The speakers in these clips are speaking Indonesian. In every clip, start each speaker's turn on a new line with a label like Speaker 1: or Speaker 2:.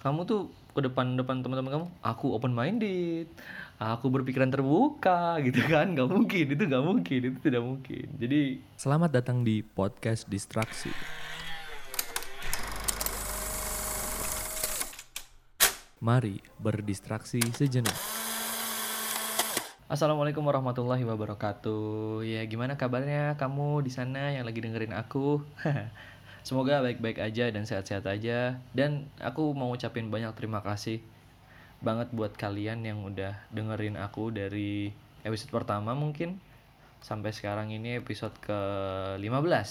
Speaker 1: kamu tuh ke depan depan teman-teman kamu aku open minded aku berpikiran terbuka gitu kan nggak mungkin itu nggak mungkin itu tidak mungkin jadi
Speaker 2: Selamat datang di podcast Distraksi. Mari berdistraksi sejenak.
Speaker 1: Assalamualaikum warahmatullahi wabarakatuh. Ya gimana kabarnya kamu di sana yang lagi dengerin aku? Semoga baik-baik aja dan sehat-sehat aja. Dan aku mau ucapin banyak terima kasih banget buat kalian yang udah dengerin aku dari episode pertama mungkin sampai sekarang ini episode ke-15.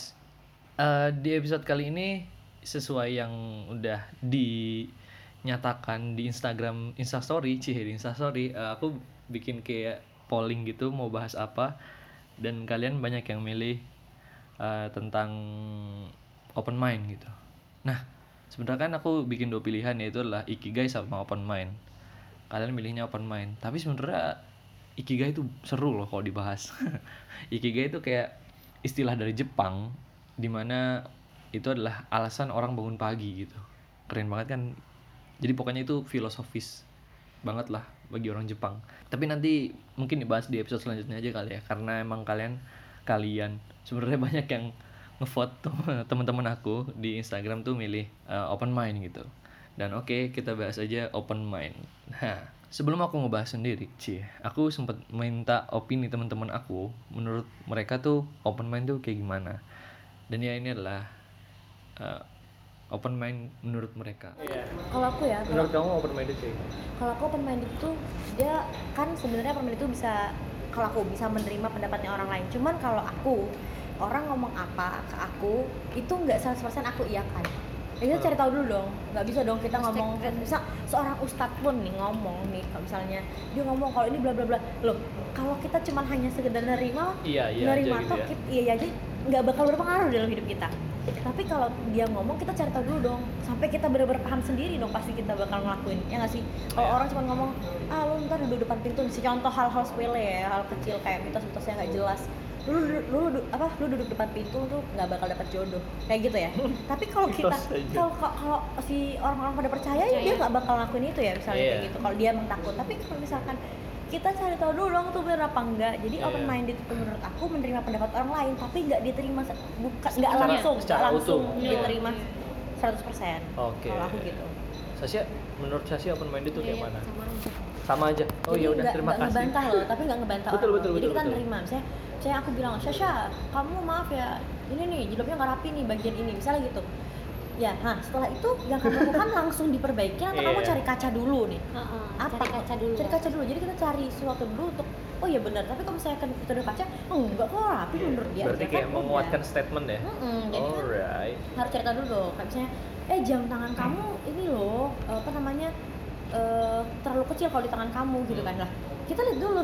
Speaker 1: Eh, di episode kali ini sesuai yang udah dinyatakan di Instagram Instastory, cie di Instastory, eh, aku bikin kayak polling gitu mau bahas apa dan kalian banyak yang milih eh, tentang open mind gitu. Nah, sebenarnya kan aku bikin dua pilihan yaitu adalah ikigai sama open mind. Kalian milihnya open mind, tapi sebenarnya ikigai itu seru loh kalau dibahas. ikigai itu kayak istilah dari Jepang di mana itu adalah alasan orang bangun pagi gitu. Keren banget kan? Jadi pokoknya itu filosofis banget lah bagi orang Jepang. Tapi nanti mungkin dibahas di episode selanjutnya aja kali ya karena emang kalian kalian sebenarnya banyak yang ngevote tuh teman-teman aku di Instagram tuh milih uh, open mind gitu. Dan oke, kita bahas aja open mind. Nah, sebelum aku ngebahas sendiri, Cie, aku sempat minta opini teman-teman aku, menurut mereka tuh open mind tuh kayak gimana. Dan ya ini adalah uh, open mind menurut mereka.
Speaker 3: kalau aku ya
Speaker 1: Menurut kamu open mind itu
Speaker 3: kalau aku open minded itu dia kan sebenarnya open minded itu bisa kalau aku bisa menerima pendapatnya orang lain cuman kalau aku orang ngomong apa ke aku itu nggak 100% aku iakan. Ya kita cari tahu dulu dong nggak bisa dong kita ngomong. bisa seorang ustadz pun nih ngomong nih kalau misalnya dia ngomong kalau ini bla bla bla loh kalau kita cuman hanya sekedar nerima
Speaker 1: Iya, iya
Speaker 3: nerima
Speaker 1: aja gitu ya.
Speaker 3: iya iya aja nggak bakal berpengaruh dalam hidup kita. Tapi kalau dia ngomong kita cari tahu dulu dong. Sampai kita benar-benar paham sendiri dong pasti kita bakal ngelakuin ya nggak sih? Kalau
Speaker 1: Iya.
Speaker 3: orang cuma ngomong ah lu ntar duduk depan pintu si contoh hal-hal sepele ya hal kecil kayak mitos-mitos yang nggak jelas lu, lu, lu, lu- apa lu duduk depan pintu tuh nggak bakal dapat jodoh kayak gitu ya tapi kalau kita kalau kalau si orang-orang pada percaya, ya dia nggak bakal ngelakuin itu ya misalnya
Speaker 1: Iya.
Speaker 3: kayak gitu kalau dia emang takut tapi kalau misalkan kita cari tahu dulu dong tuh bener apa enggak jadi
Speaker 1: Iya.
Speaker 3: open minded itu menurut aku menerima pendapat orang lain tapi nggak diterima bukan nggak langsung
Speaker 1: secara
Speaker 3: nggak langsung
Speaker 1: utuh.
Speaker 4: Iya.
Speaker 3: diterima 100%
Speaker 1: Oke.
Speaker 3: kalau aku gitu
Speaker 1: Sasya, menurut Sasya open mind itu kayak
Speaker 4: Iya,
Speaker 1: mana?
Speaker 4: sama.
Speaker 1: Sama aja. Oh ya udah terima
Speaker 3: nggak
Speaker 1: kasih.
Speaker 3: ngebantah loh tapi nggak ngebantah
Speaker 1: Betul,
Speaker 3: orang
Speaker 1: betul,
Speaker 3: jadi
Speaker 1: betul,
Speaker 3: kita
Speaker 1: betul.
Speaker 3: nerima misalnya saya aku bilang Sasha kamu maaf ya ini nih jilbabnya nggak rapi nih bagian ini misalnya gitu ya nah setelah itu yang kamu lakukan langsung diperbaiki atau kamu
Speaker 1: Iya.
Speaker 3: cari kaca dulu nih
Speaker 4: Heeh,
Speaker 3: apa
Speaker 4: cari kaca dulu
Speaker 3: cari kaca dulu jadi kita cari sesuatu dulu untuk oh iya benar tapi kalau misalnya kan kita udah kaca enggak kok rapi menurut dia
Speaker 1: Berarti kayak
Speaker 3: kan
Speaker 1: menguatkan
Speaker 3: udah.
Speaker 1: statement ya.
Speaker 3: Mm-mm, jadi kan
Speaker 1: Alright.
Speaker 3: harus cerita dulu dong kayak misalnya eh jam tangan kamu ini loh apa namanya eh, terlalu kecil kalau di tangan kamu gitu kan. Lah kita lihat dulu.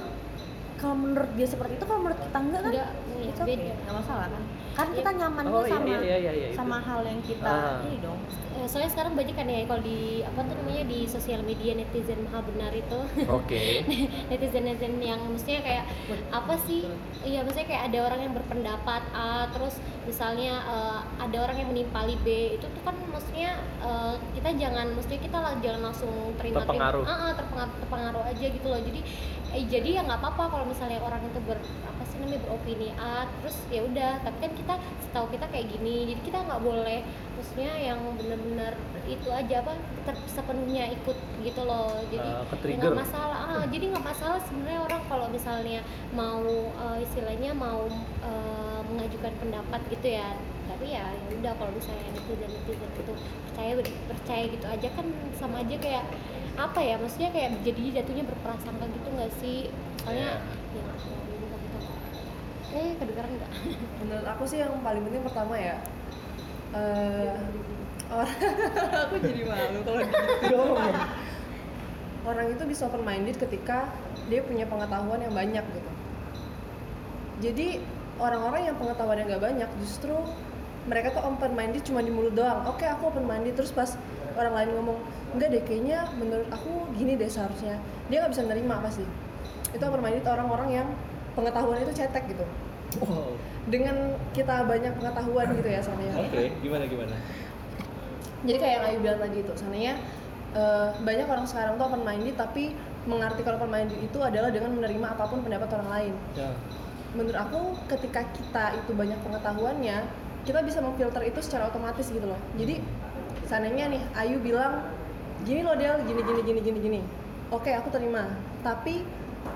Speaker 3: Kalau menurut dia seperti itu kalau menurut kita enggak kan?
Speaker 4: Enggak, iya,
Speaker 3: it's okay,
Speaker 4: beda.
Speaker 3: nggak masalah kan? Kan kita nyamannya
Speaker 1: Oh, iya,
Speaker 3: sama
Speaker 1: iya, iya, iya, iya, itu.
Speaker 3: sama hal yang kita
Speaker 1: Ah.
Speaker 3: ini dong.
Speaker 4: Eh, soalnya sekarang banyak kan ya kalau di apa tuh namanya di sosial media netizen maha benar itu.
Speaker 1: Oke.
Speaker 4: netizen netizen yang maksudnya kayak apa sih? Iya maksudnya kayak ada orang yang berpendapat A terus misalnya eh, ada orang yang menimpali B. Itu tuh kan maksudnya eh, kita jangan maksudnya kita lah jangan langsung terima
Speaker 1: Terpengaruh.
Speaker 4: terima, Ah, ah, terpengaruh terpengaruh aja gitu loh. Jadi eh, jadi ya nggak apa-apa kalau misalnya orang itu ber apa sih namanya beropini A terus ya udah. Tapi kan kita setahu kita kayak gini. Jadi kita nggak boleh maksudnya yang benar-benar itu aja apa ter- sepenuhnya ikut gitu loh. Jadi
Speaker 1: Eh,
Speaker 4: ya nggak masalah. Ah, jadi nggak masalah sebenarnya orang kalau misalnya mau eh, istilahnya mau eh, mengajukan pendapat gitu ya. Tapi ya ya udah kalau misalnya netizen netizen itu percaya percaya gitu aja kan sama aja kayak apa ya maksudnya kayak jadi jatuhnya berprasangka gitu nggak sih? Soalnya ya nggak tahu juga gitu. Eh kedengeran nggak?
Speaker 5: Menurut aku sih yang paling penting pertama ya eh orang aku jadi malu kalau gitu. Orang itu bisa open minded ketika dia punya pengetahuan yang banyak gitu. Jadi orang-orang yang pengetahuannya nggak banyak justru mereka tuh open minded cuma di mulut doang. Oke aku open minded terus pas orang lain ngomong enggak deh kayaknya menurut aku gini deh seharusnya. Dia nggak bisa nerima pasti. Itu open minded orang-orang yang pengetahuannya itu cetek gitu.
Speaker 1: Wow.
Speaker 5: dengan kita banyak pengetahuan gitu ya seandainya
Speaker 1: Oke, gimana gimana?
Speaker 5: jadi kayak yang Ayu bilang tadi itu seandainya eh, banyak orang sekarang tuh open minded tapi mengartikan open minded itu adalah dengan menerima apa pun pendapat orang lain.
Speaker 1: Ya
Speaker 5: menurut aku ketika kita itu banyak pengetahuannya kita bisa memfilter itu secara otomatis gitu loh. Jadi seandainya nih Ayu bilang gini loh Del gini gini gini gini gini. Oke aku terima. Tapi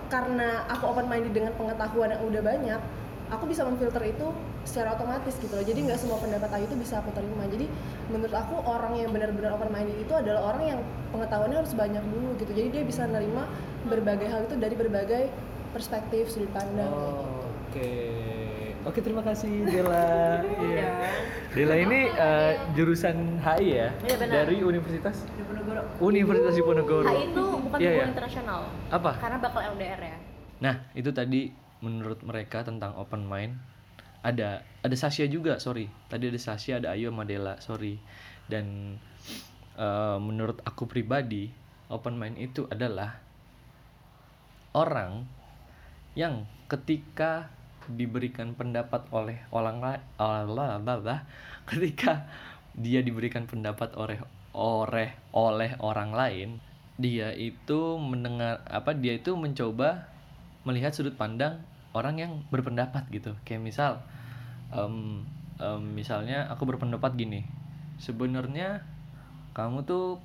Speaker 5: karena aku open minded dengan pengetahuan yang udah banyak aku bisa memfilter itu secara otomatis gitu loh. Jadi nggak semua pendapat Ayu itu bisa aku terima. Jadi menurut aku orang yang benar-benar open minded itu adalah orang yang pengetahuannya harus banyak dulu gitu. Jadi dia bisa nerima berbagai hal itu dari berbagai perspektif sudut pandang kayak gitu.
Speaker 1: Oke. Oke, terima kasih Dela. Iya. Dela ini eh, jurusan HI ya?
Speaker 3: Iya, benar.
Speaker 1: Dari Universitas
Speaker 3: Diponegoro.
Speaker 1: Universitas Diponegoro.
Speaker 3: HI itu bukan
Speaker 1: Iya,
Speaker 3: hubungan
Speaker 1: iya.
Speaker 3: internasional
Speaker 1: Apa?
Speaker 3: karena bakal LDR ya
Speaker 1: Nah, itu tadi menurut mereka tentang open mind. Ada ada Sasha juga, sorry. Tadi ada Sasha, ada Ayu sama Dela, sorry. Dan eh, menurut aku pribadi, open mind itu adalah orang yang ketika diberikan pendapat oleh orang lain Allah ketika dia diberikan pendapat oleh oleh oleh orang lain dia itu mendengar apa dia itu mencoba melihat sudut pandang orang yang berpendapat gitu. Kayak misal em, em, misalnya aku berpendapat gini sebenarnya kamu tuh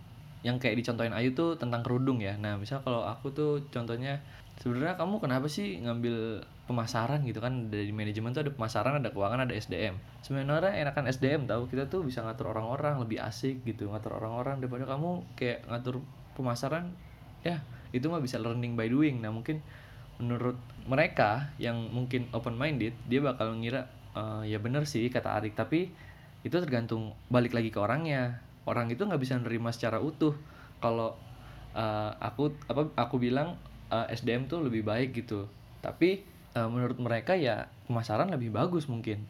Speaker 1: yang kayak dicontohin Ayu tuh tentang kerudung ya. Nah misal kalau aku tuh contohnya sebenarnya kamu kenapa sih ngambil pemasaran gitu kan dari manajemen tuh ada pemasaran ada keuangan ada SDM sebenarnya enakan SDM tahu kita tuh bisa ngatur orang-orang lebih asik gitu ngatur orang-orang daripada kamu kayak ngatur pemasaran ya itu mah bisa learning by doing. Nah mungkin menurut mereka yang mungkin open minded dia bakal ngira "Eh, ya bener sih kata Arik. Tapi itu tergantung balik lagi ke orangnya. Orang itu nggak bisa nerima secara utuh. Kalau eh, aku apa aku bilang eh, SDM tuh lebih baik gitu. Tapi eh, menurut mereka ya pemasaran lebih bagus mungkin.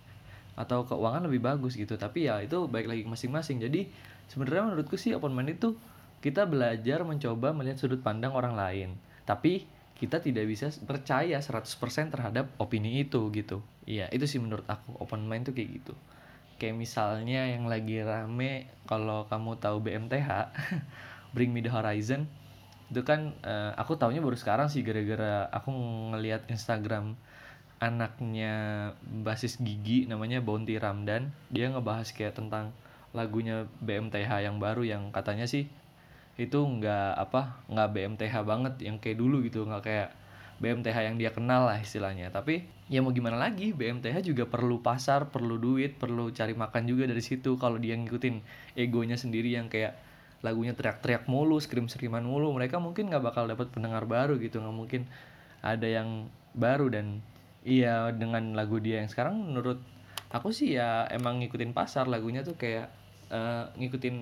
Speaker 1: Atau keuangan lebih bagus gitu. Tapi ya itu baik lagi masing-masing. Jadi sebenarnya menurutku sih open mind itu kita belajar mencoba melihat sudut pandang orang lain. Tapi kita tidak bisa percaya 100% terhadap opini itu gitu. Iya itu sih menurut aku. Open mind tuh kayak gitu. Kayak misalnya yang lagi rame kalau kamu tahu BMTH Bring Me the Horizon itu kan eh, aku taunya baru sekarang sih gara-gara aku ngelihat Instagram anaknya basis gigi namanya Bounty Ramdan dia ngebahas kayak tentang lagunya BMTH yang baru yang katanya sih itu nggak apa nggak BMTH banget yang kayak dulu gitu nggak kayak BMTH yang dia kenal lah istilahnya. Tapi ya mau gimana lagi BMTH juga perlu pasar perlu duit perlu cari makan juga dari situ kalau dia ngikutin egonya sendiri yang kayak lagunya teriak-teriak mulu scream-screaman mulu mereka mungkin nggak bakal dapat pendengar baru gitu nggak mungkin ada yang baru. Dan iya dengan lagu dia yang sekarang menurut aku sih ya emang ngikutin pasar lagunya tuh kayak eh, ngikutin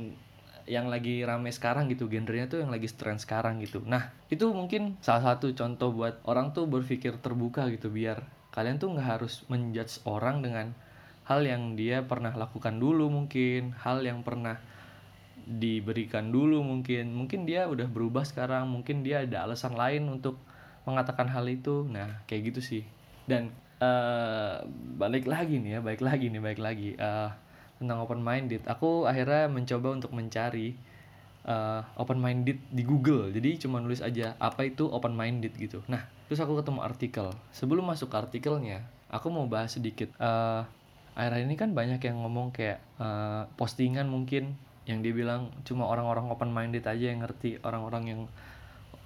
Speaker 1: yang lagi rame sekarang gitu genrenya tuh yang lagi tren sekarang gitu. Nah itu mungkin salah satu contoh buat orang tuh berpikir terbuka gitu biar kalian tuh nggak harus menjudge orang dengan hal yang dia pernah lakukan dulu mungkin hal yang pernah diberikan dulu mungkin. Mungkin dia udah berubah sekarang mungkin dia ada alasan lain untuk mengatakan hal itu. Nah kayak gitu sih. Dan eh balik lagi nih ya balik lagi nih balik lagi eh tentang open minded aku akhirnya mencoba untuk mencari eh open minded di Google. Jadi cuma nulis aja apa itu open minded gitu. Nah terus aku ketemu artikel. Sebelum masuk ke artikelnya aku mau bahas sedikit eh akhir ini kan banyak yang ngomong kayak eh, postingan mungkin yang dia bilang cuma orang-orang open minded aja yang ngerti orang-orang yang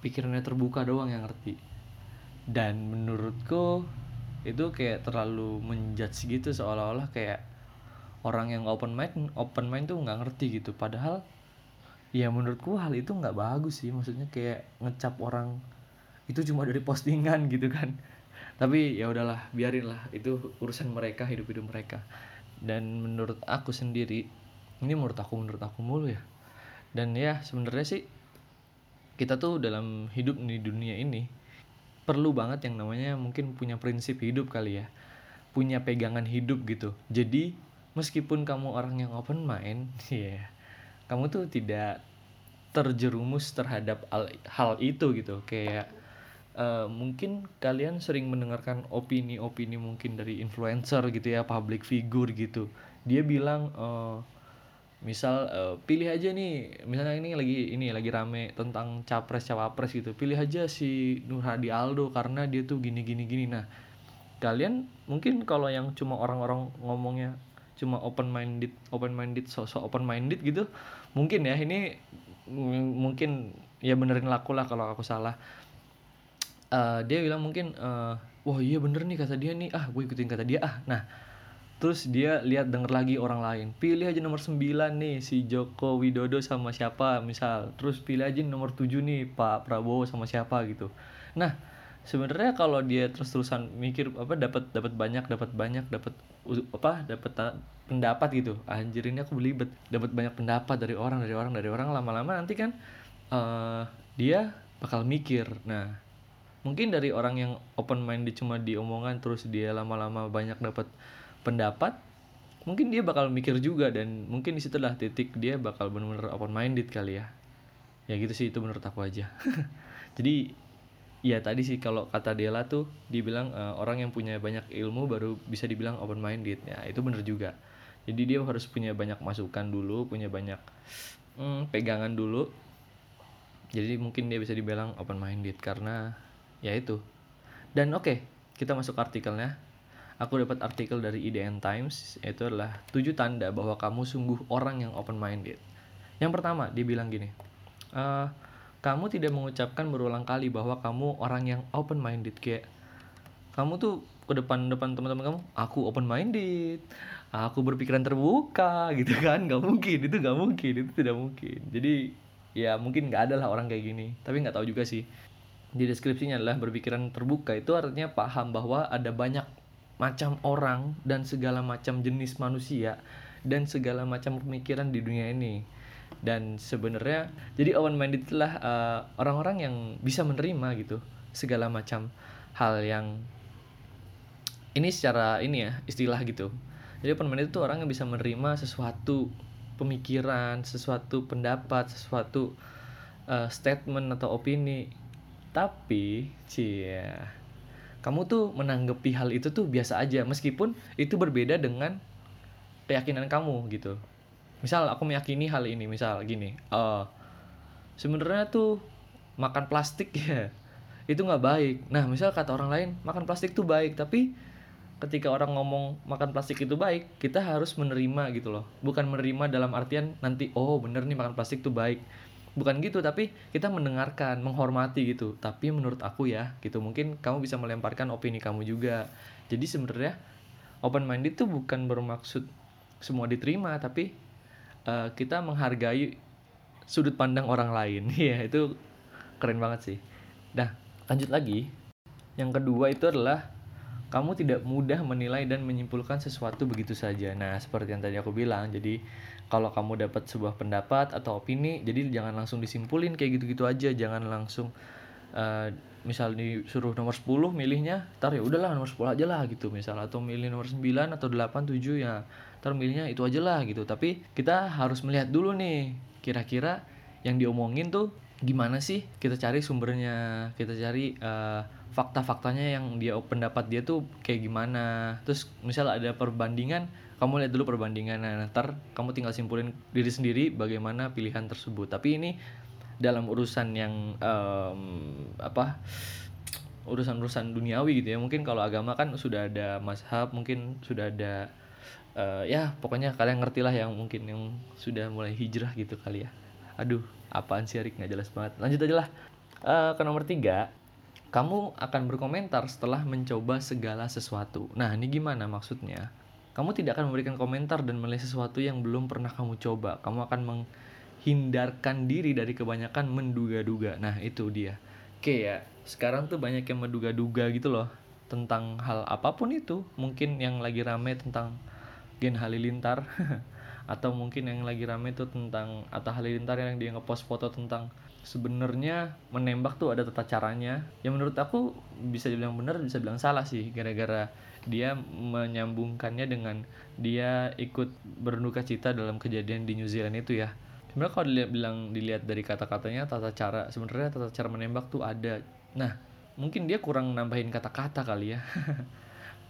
Speaker 1: pikirannya terbuka doang yang ngerti. Dan menurutku itu kayak terlalu menjudge gitu seolah-olah kayak orang yang open mind open mind tuh nggak ngerti gitu. Padahal ya menurutku hal itu nggak bagus sih. Maksudnya kayak ngecap orang itu cuma dari postingan gitu kan. Tapi ya udahlah biarin lah. Itu urusan mereka hidup hidup mereka. Dan menurut aku sendiri ini menurut aku menurut aku mulu ya. Dan ya sebenarnya sih kita tuh dalam hidup di dunia ini perlu banget yang namanya mungkin punya prinsip hidup kali ya. Punya pegangan hidup gitu. Jadi meskipun kamu orang yang open mind ya kamu tuh tidak terjerumus terhadap hal, hal itu gitu. Kayak eh, mungkin kalian sering mendengarkan opini-opini mungkin dari influencer gitu ya public figure gitu. Dia bilang eh, misal eh, pilih aja nih misalnya ini lagi ini lagi rame tentang capres cawapres gitu pilih aja si Nur Hadi Aldo karena dia tuh gini gini gini. Nah kalian mungkin kalau yang cuma orang-orang ngomongnya cuma open minded open minded sosok open minded gitu mungkin ya ini mungkin ya benerin laku lah kalau aku salah. Eh, dia bilang mungkin eh, wah iya bener nih kata dia nih. Ah gue ikutin kata dia. Ah nah terus dia lihat denger lagi orang lain pilih aja nomor 9 nih si Joko Widodo sama siapa? Misal terus pilih aja nomor 7 nih Pak Prabowo sama siapa? Gitu. Nah sebenarnya kalau dia terus-terusan mikir apa dapat dapat banyak dapat banyak dapat apa dapat pendapat gitu. Anjir ini aku belibet. Dapat banyak pendapat dari orang dari orang dari orang. Lama-lama nanti kan eh dia bakal mikir. Nah mungkin dari orang yang open minded cuma di omongan terus dia lama-lama banyak dapat pendapat mungkin dia bakal mikir juga dan mungkin di situlah titik dia bakal benar-benar open minded kali ya. Ya gitu sih itu menurut aku aja. Jadi ya tadi sih kalau kata Dela tuh dibilang eh, orang yang punya banyak ilmu baru bisa dibilang open minded ya itu bener juga. Jadi dia harus punya banyak masukan dulu punya banyak hmm, pegangan dulu. Jadi mungkin dia bisa dibilang open minded karena ya itu. Dan oke kita masuk artikelnya aku dapat artikel dari IDN Times itu adalah tujuh tanda bahwa kamu sungguh orang yang open minded yang pertama dia bilang gini "Eh, kamu tidak mengucapkan berulang kali bahwa kamu orang yang open minded kayak kamu tuh ke depan depan teman-teman kamu aku open minded aku berpikiran terbuka gitu kan. Nggak mungkin itu nggak mungkin itu tidak mungkin. Jadi ya mungkin nggak ada lah orang kayak gini. Tapi nggak tahu juga sih. Di deskripsinya adalah berpikiran terbuka itu artinya paham bahwa ada banyak macam orang dan segala macam jenis manusia dan segala macam pemikiran di dunia ini. Dan sebenarnya jadi open minded itulah eh, orang-orang yang bisa menerima gitu segala macam hal yang ini secara ini ya istilah gitu. Jadi open minded itu orang yang bisa menerima sesuatu pemikiran sesuatu pendapat sesuatu eh, statement atau opini. Tapi cia kamu tuh menanggapi hal itu tuh biasa aja meskipun itu berbeda dengan keyakinan kamu gitu. Misal aku meyakini hal ini misal gini eh sebenarnya tuh makan plastik ya itu nggak baik. Nah misal kata orang lain makan plastik tuh baik tapi ketika orang ngomong makan plastik itu baik kita harus menerima gitu loh. Bukan menerima dalam artian nanti oh bener nih makan plastik tuh baik bukan gitu tapi kita mendengarkan menghormati gitu. Tapi menurut aku ya gitu. Mungkin kamu bisa melemparkan opini kamu juga. Jadi sebenarnya open minded tuh bukan bermaksud semua diterima tapi eh, kita menghargai sudut pandang orang lain. Ya itu keren banget sih. Nah lanjut lagi. Yang kedua itu adalah kamu tidak mudah menilai dan menyimpulkan sesuatu begitu saja. Nah, seperti yang tadi aku bilang, jadi kalau kamu dapat sebuah pendapat atau opini, jadi jangan langsung disimpulin kayak gitu-gitu aja, jangan langsung eh, misal disuruh nomor 10 milihnya, ntar ya udahlah nomor 10 aja lah gitu misal atau milih nomor 9 atau 8 7 ya. Ntar milihnya itu aja lah gitu. Tapi kita harus melihat dulu nih, kira-kira yang diomongin tuh gimana sih? Kita cari sumbernya, kita cari eh, fakta-faktanya yang dia pendapat dia tuh kayak gimana terus misal ada perbandingan kamu lihat dulu perbandingan. Nah ntar kamu tinggal simpulin diri sendiri bagaimana pilihan tersebut. Tapi ini dalam urusan yang em, apa urusan-urusan duniawi gitu ya. Mungkin kalau agama kan sudah ada mazhab mungkin sudah ada eh, ya pokoknya kalian ngerti lah yang mungkin yang sudah mulai hijrah gitu kali ya. Aduh apaan sih Arik? Nggak jelas banget. Lanjut aja lah. Eh, ke nomor tiga. Kamu akan berkomentar setelah mencoba segala sesuatu. Nah, ini gimana maksudnya? Kamu tidak akan memberikan komentar dan melihat sesuatu yang belum pernah kamu coba. Kamu akan menghindarkan diri dari kebanyakan menduga-duga. Nah, itu dia. Oke ya, sekarang tuh banyak yang menduga-duga gitu loh tentang hal apa pun itu. Mungkin yang lagi rame tentang Gen Halilintar atau mungkin yang lagi rame tuh tentang Atta Halilintar yang dia ngepost foto tentang sebenarnya menembak tuh ada tata caranya. Yang menurut aku bisa dibilang benar bisa bilang salah sih. Gara-gara dia menyambungkannya dengan dia ikut berduka cita dalam kejadian di New Zealand itu ya. Sebenarnya kalau dilihat bilang dilihat dari kata-katanya tata cara sebenarnya tata cara menembak tuh ada. Nah mungkin dia kurang nambahin kata-kata kali ya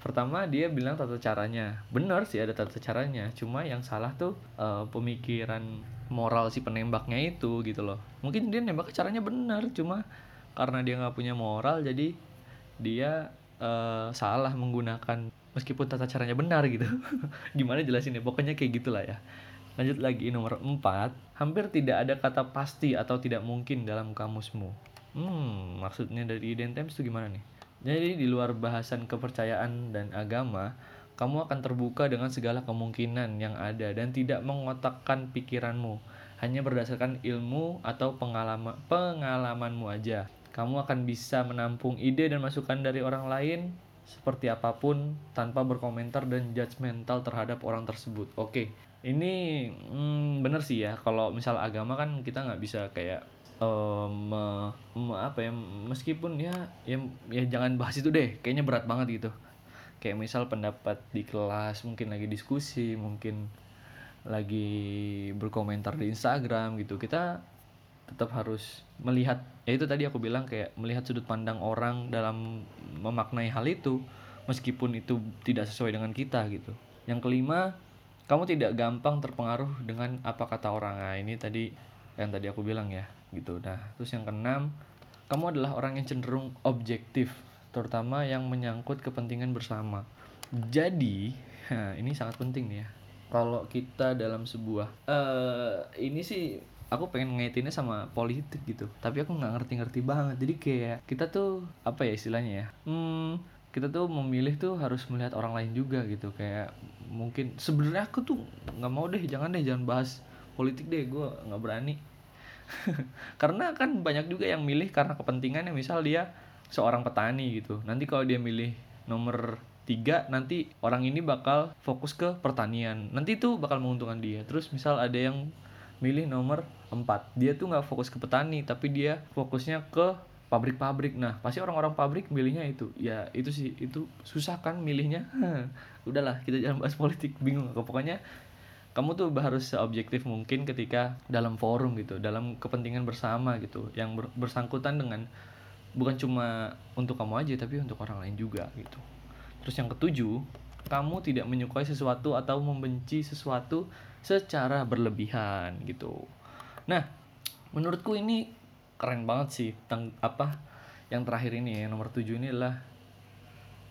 Speaker 1: pertama dia bilang tata caranya. Benar sih ada tata caranya. Cuma yang salah tuh eh, pemikiran moral si penembaknya itu gitu loh. Mungkin dia nembak caranya benar cuma karena dia nggak punya moral jadi dia eh, salah menggunakan meskipun tata caranya benar gitu. Gimana jelasinnya? Pokoknya kayak gitulah ya. Lanjut lagi nomor 4 hampir tidak ada kata pasti atau tidak mungkin dalam kamusmu. Hmm maksudnya dari Identims itu gimana nih jadi di luar bahasan kepercayaan dan agama kamu akan terbuka dengan segala kemungkinan yang ada dan tidak mengotakkan pikiranmu hanya berdasarkan ilmu atau pengalaman pengalamanmu aja kamu akan bisa menampung ide dan masukan dari orang lain seperti apa pun tanpa berkomentar dan judgmental terhadap orang tersebut. Oke, ini hmm, bener sih ya. Kalau misal agama kan kita nggak bisa kayak me- me- apa ya meskipun ya ya ya jangan bahas itu deh. Kayaknya berat banget gitu. Kayak misal pendapat di kelas mungkin lagi diskusi, mungkin lagi berkomentar di Instagram gitu. Kita tetap harus melihat ya itu tadi aku bilang kayak melihat sudut pandang orang dalam memaknai hal itu meskipun itu tidak sesuai dengan kita gitu yang kelima kamu tidak gampang terpengaruh dengan apa kata orang nah ini tadi yang tadi aku bilang ya gitu. Nah terus yang keenam kamu adalah orang yang cenderung objektif terutama yang menyangkut kepentingan bersama. Jadi ini sangat penting nih ya. Kalau kita dalam sebuah eh ini sih aku pengen ngaitinnya sama politik gitu tapi aku nggak ngerti-ngerti banget. Jadi kayak kita tuh apa ya istilahnya ya? Hmm kita tuh memilih tuh harus melihat orang lain juga gitu. Kayak mungkin sebenarnya aku tuh nggak mau deh jangan deh jangan bahas politik deh. Gue nggak berani karena kan banyak juga yang milih karena kepentingannya. Misal dia seorang petani gitu. Nanti kalau dia milih nomor tiga nanti orang ini bakal fokus ke pertanian. Nanti itu bakal menguntungkan dia. Terus misal ada yang milih nomor 4 dia tuh nggak fokus ke petani tapi dia fokusnya ke pabrik-pabrik. Nah pasti orang-orang pabrik milihnya itu. Ya itu sih. Itu susah kan milihnya? Udahlah kita jangan bahas politik. Bingung. Pokoknya kamu tuh harus seobjektif mungkin ketika dalam forum gitu dalam kepentingan bersama gitu yang ber- bersangkutan dengan bukan cuma untuk kamu aja tapi untuk orang lain juga gitu. Terus yang ketujuh kamu tidak menyukai sesuatu atau membenci sesuatu secara berlebihan gitu. Nah menurutku ini keren banget sih tentang apa yang terakhir ini ya nomor tujuh ini adalah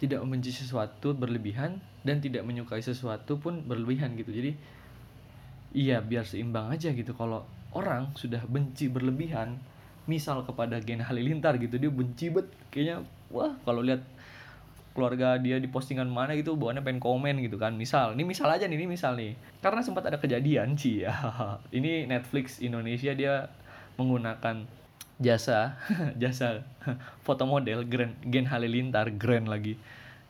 Speaker 1: tidak membenci sesuatu berlebihan dan tidak menyukai sesuatu pun berlebihan gitu. Jadi iya biar seimbang aja gitu. Kalau orang sudah benci berlebihan misal kepada Gen Halilintar gitu dia benci bet kayaknya wah kalau lihat keluarga dia di postingan mana gitu bawaannya pengen komen gitu kan. Misal ini misal aja nih ini misal nih. Karena sempat ada kejadian sih ya ini Netflix Indonesia dia menggunakan jasa jasa foto model Gen, Gen Halilintar Grand lagi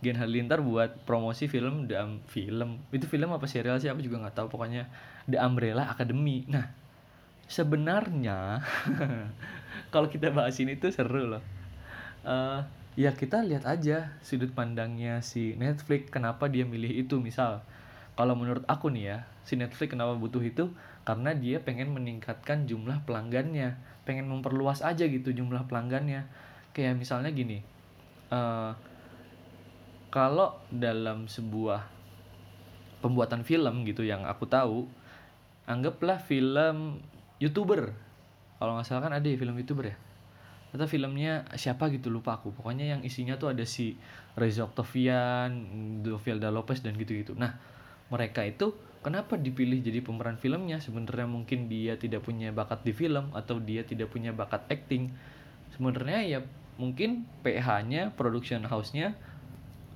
Speaker 1: Gen Halilintar buat promosi film The Am- film. Itu film apa serial sih? Aku juga nggak tahu. Pokoknya The Umbrella Academy. Nah sebenarnya kalau kita bahas ini tuh seru loh. Eh, ya kita lihat aja sudut pandangnya si Netflix kenapa dia milih itu. Misal kalau menurut aku nih ya si Netflix kenapa butuh itu? Karena dia pengen meningkatkan jumlah pelanggannya. Pengen memperluas aja gitu jumlah pelanggannya. Kayak misalnya gini eh kalau dalam sebuah pembuatan film gitu yang aku tahu anggaplah film youtuber. Kalau nggak salah kan ada ya film youtuber ya? Atau filmnya siapa gitu lupa aku. Pokoknya yang isinya tuh ada si Reza Octavian, Dovelda Lopez dan gitu-gitu. Nah mereka itu kenapa dipilih jadi pemeran filmnya? Sebenarnya mungkin dia tidak punya bakat di film atau dia tidak punya bakat acting. Sebenarnya ya mungkin PH-nya production house-nya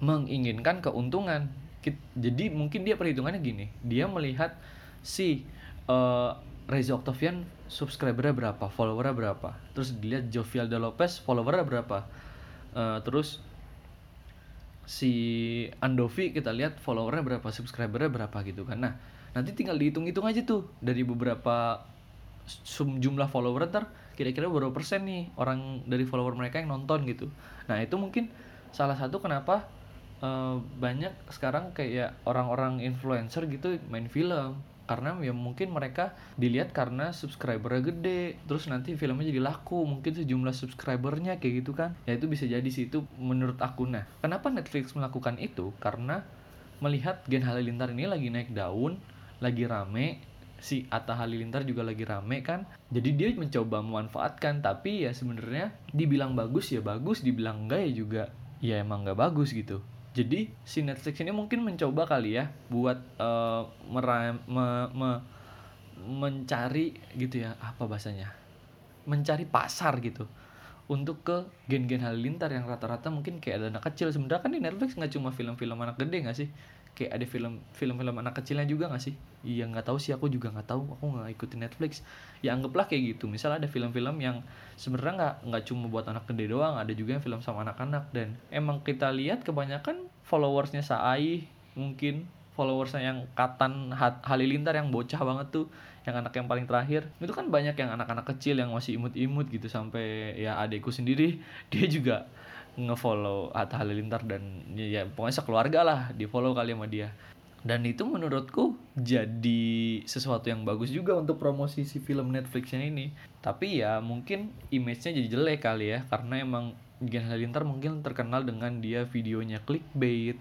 Speaker 1: menginginkan keuntungan. Jadi mungkin dia perhitungannya gini dia melihat si eh, Reza Octavian subscribernya berapa followernya berapa. Terus dilihat Jovialda Lopez followernya berapa. Eh, terus si Andovi kita lihat followernya berapa subscribernya berapa gitu kan. Nah nanti tinggal dihitung-hitung aja tuh dari beberapa jumlah follower ntar kira-kira berapa persen nih orang dari follower mereka yang nonton gitu. Nah itu mungkin salah satu kenapa eh, banyak sekarang kayak orang-orang influencer gitu main film. Karena ya mungkin mereka dilihat karena subscribernya gede terus nanti filmnya jadi laku mungkin sejumlah subscribernya kayak gitu kan. Ya itu bisa jadi sih itu menurut aku. Nah kenapa Netflix melakukan itu? Karena melihat Gen Halilintar ini lagi naik daun lagi rame si Atta Halilintar juga lagi rame kan. Jadi dia mencoba memanfaatkan tapi ya sebenarnya dibilang bagus ya bagus dibilang enggak ya juga ya emang nggak bagus gitu jadi si Netflix ini mungkin mencoba kali ya buat eh, mera- me- me- mencari gitu ya apa bahasanya? Mencari pasar gitu untuk ke gen-gen halilintar yang rata-rata mungkin kayak ada anak kecil. Sebenarnya kan di Netflix nggak cuma film-film anak gede nggak sih? Kayak ada film film-film anak kecilnya juga nggak sih iya nggak tahu sih aku juga nggak tahu. Aku nggak ikutin Netflix. Ya anggaplah kayak gitu. Misal ada film-film yang sebenarnya nggak nggak cuma buat anak gede doang ada juga yang film sama anak-anak. Dan emang kita lihat kebanyakan followersnya Saai mungkin followersnya yang Katan Ha- Halilintar yang bocah banget tuh yang anak yang paling terakhir. Itu kan banyak yang anak-anak kecil yang masih imut-imut gitu sampai ya adekku sendiri. Dia juga ngefollow Atta Halilintar dan ya, ya pokoknya sekeluarga lah di follow kali sama dia. Dan itu menurutku jadi sesuatu yang bagus juga untuk promosi si film Netflixnya ini. Tapi ya mungkin image-nya jadi jelek kali ya karena emang Gen Halilintar mungkin terkenal dengan dia videonya clickbait.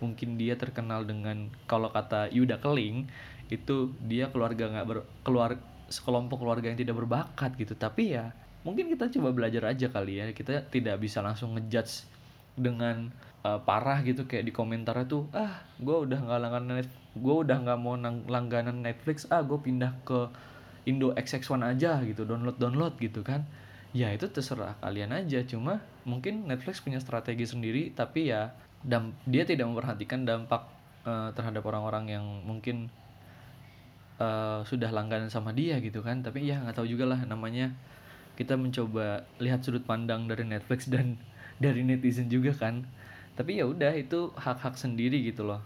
Speaker 1: Mungkin dia terkenal dengan kalau kata Yuda Keling itu dia keluarga nggak ber keluar sekelompok keluarga yang tidak berbakat gitu. Tapi ya mungkin kita coba belajar aja kali ya. Kita tidak bisa langsung ngejudge dengan uh, parah gitu kayak di komentarnya tuh ah gue udah nggak langganan gue udah nggak mau nang- langganan Netflix ah gue pindah ke Indo XX1 aja gitu download download gitu kan. Ya itu terserah kalian aja cuma mungkin Netflix punya strategi sendiri tapi ya dia tidak memperhatikan dampak uh, terhadap orang-orang yang mungkin uh, sudah langganan sama dia gitu kan. Tapi ya nggak tahu juga lah namanya kita mencoba lihat sudut pandang dari Netflix dan dari netizen juga kan tapi ya udah itu hak-hak sendiri gitu loh.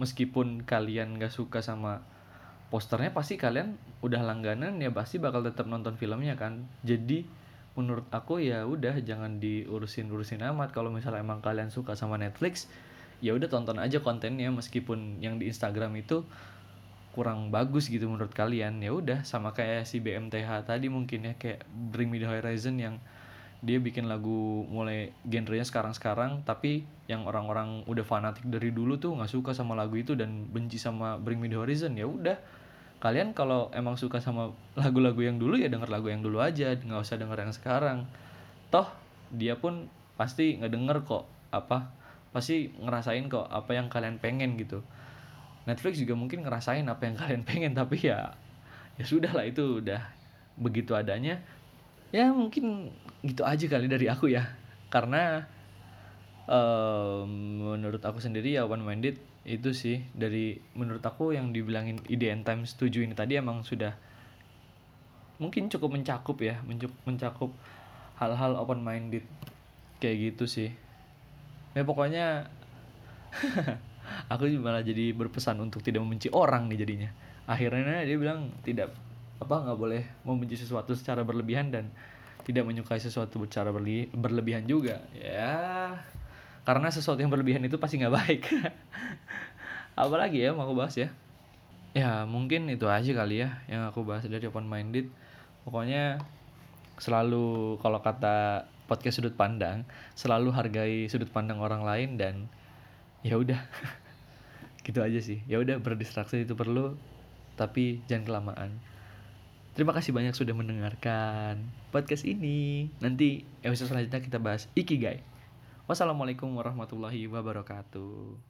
Speaker 1: Meskipun kalian nggak suka sama posternya pasti kalian udah langganan ya pasti bakal tetap nonton filmnya kan. Jadi menurut aku ya udah jangan diurusin urusin amat. Kalau misalnya emang kalian suka sama Netflix ya udah tonton aja kontennya. Meskipun yang di Instagram itu kurang bagus gitu menurut kalian ya udah. Sama kayak si BMTH tadi mungkin ya kayak Bring Me The Horizon yang dia bikin lagu mulai genrenya sekarang-sekarang tapi yang orang-orang udah fanatik dari dulu tuh nggak suka sama lagu itu dan benci sama Bring Me The Horizon ya udah. Kalian kalau emang suka sama lagu-lagu yang dulu ya denger lagu yang dulu aja nggak usah denger yang sekarang. Toh dia pun pasti ngedenger kok apa pasti ngerasain kok apa yang kalian pengen gitu. Netflix juga mungkin ngerasain apa yang kalian pengen tapi ya ya sudah lah itu udah begitu adanya. Ya mungkin gitu aja kali dari aku ya. Karena em, menurut aku sendiri ya one minded itu sih. Dari menurut aku yang dibilangin IDN Times 7 ini tadi emang sudah mungkin cukup mencakup ya mencakup hal-hal open minded kayak gitu sih. Ya pokoknya aku malah jadi berpesan untuk tidak membenci orang nih jadinya. Akhirnya dia bilang tidak apa nggak boleh membenci sesuatu secara berlebihan dan tidak menyukai sesuatu secara berli- berlebihan juga ya. Karena sesuatu yang berlebihan itu pasti nggak baik. Apalagi ya mau aku bahas ya? Ya mungkin itu aja kali ya yang aku bahas dari open minded pokoknya selalu kalau kata podcast sudut pandang selalu hargai sudut pandang orang lain dan ya udah. Gitu aja sih. Ya udah berdistraksi itu perlu tapi jangan kelamaan terima kasih banyak sudah mendengarkan podcast ini. Nanti episode selanjutnya kita bahas ikigai. Wassalamualaikum warahmatullahi wabarakatuh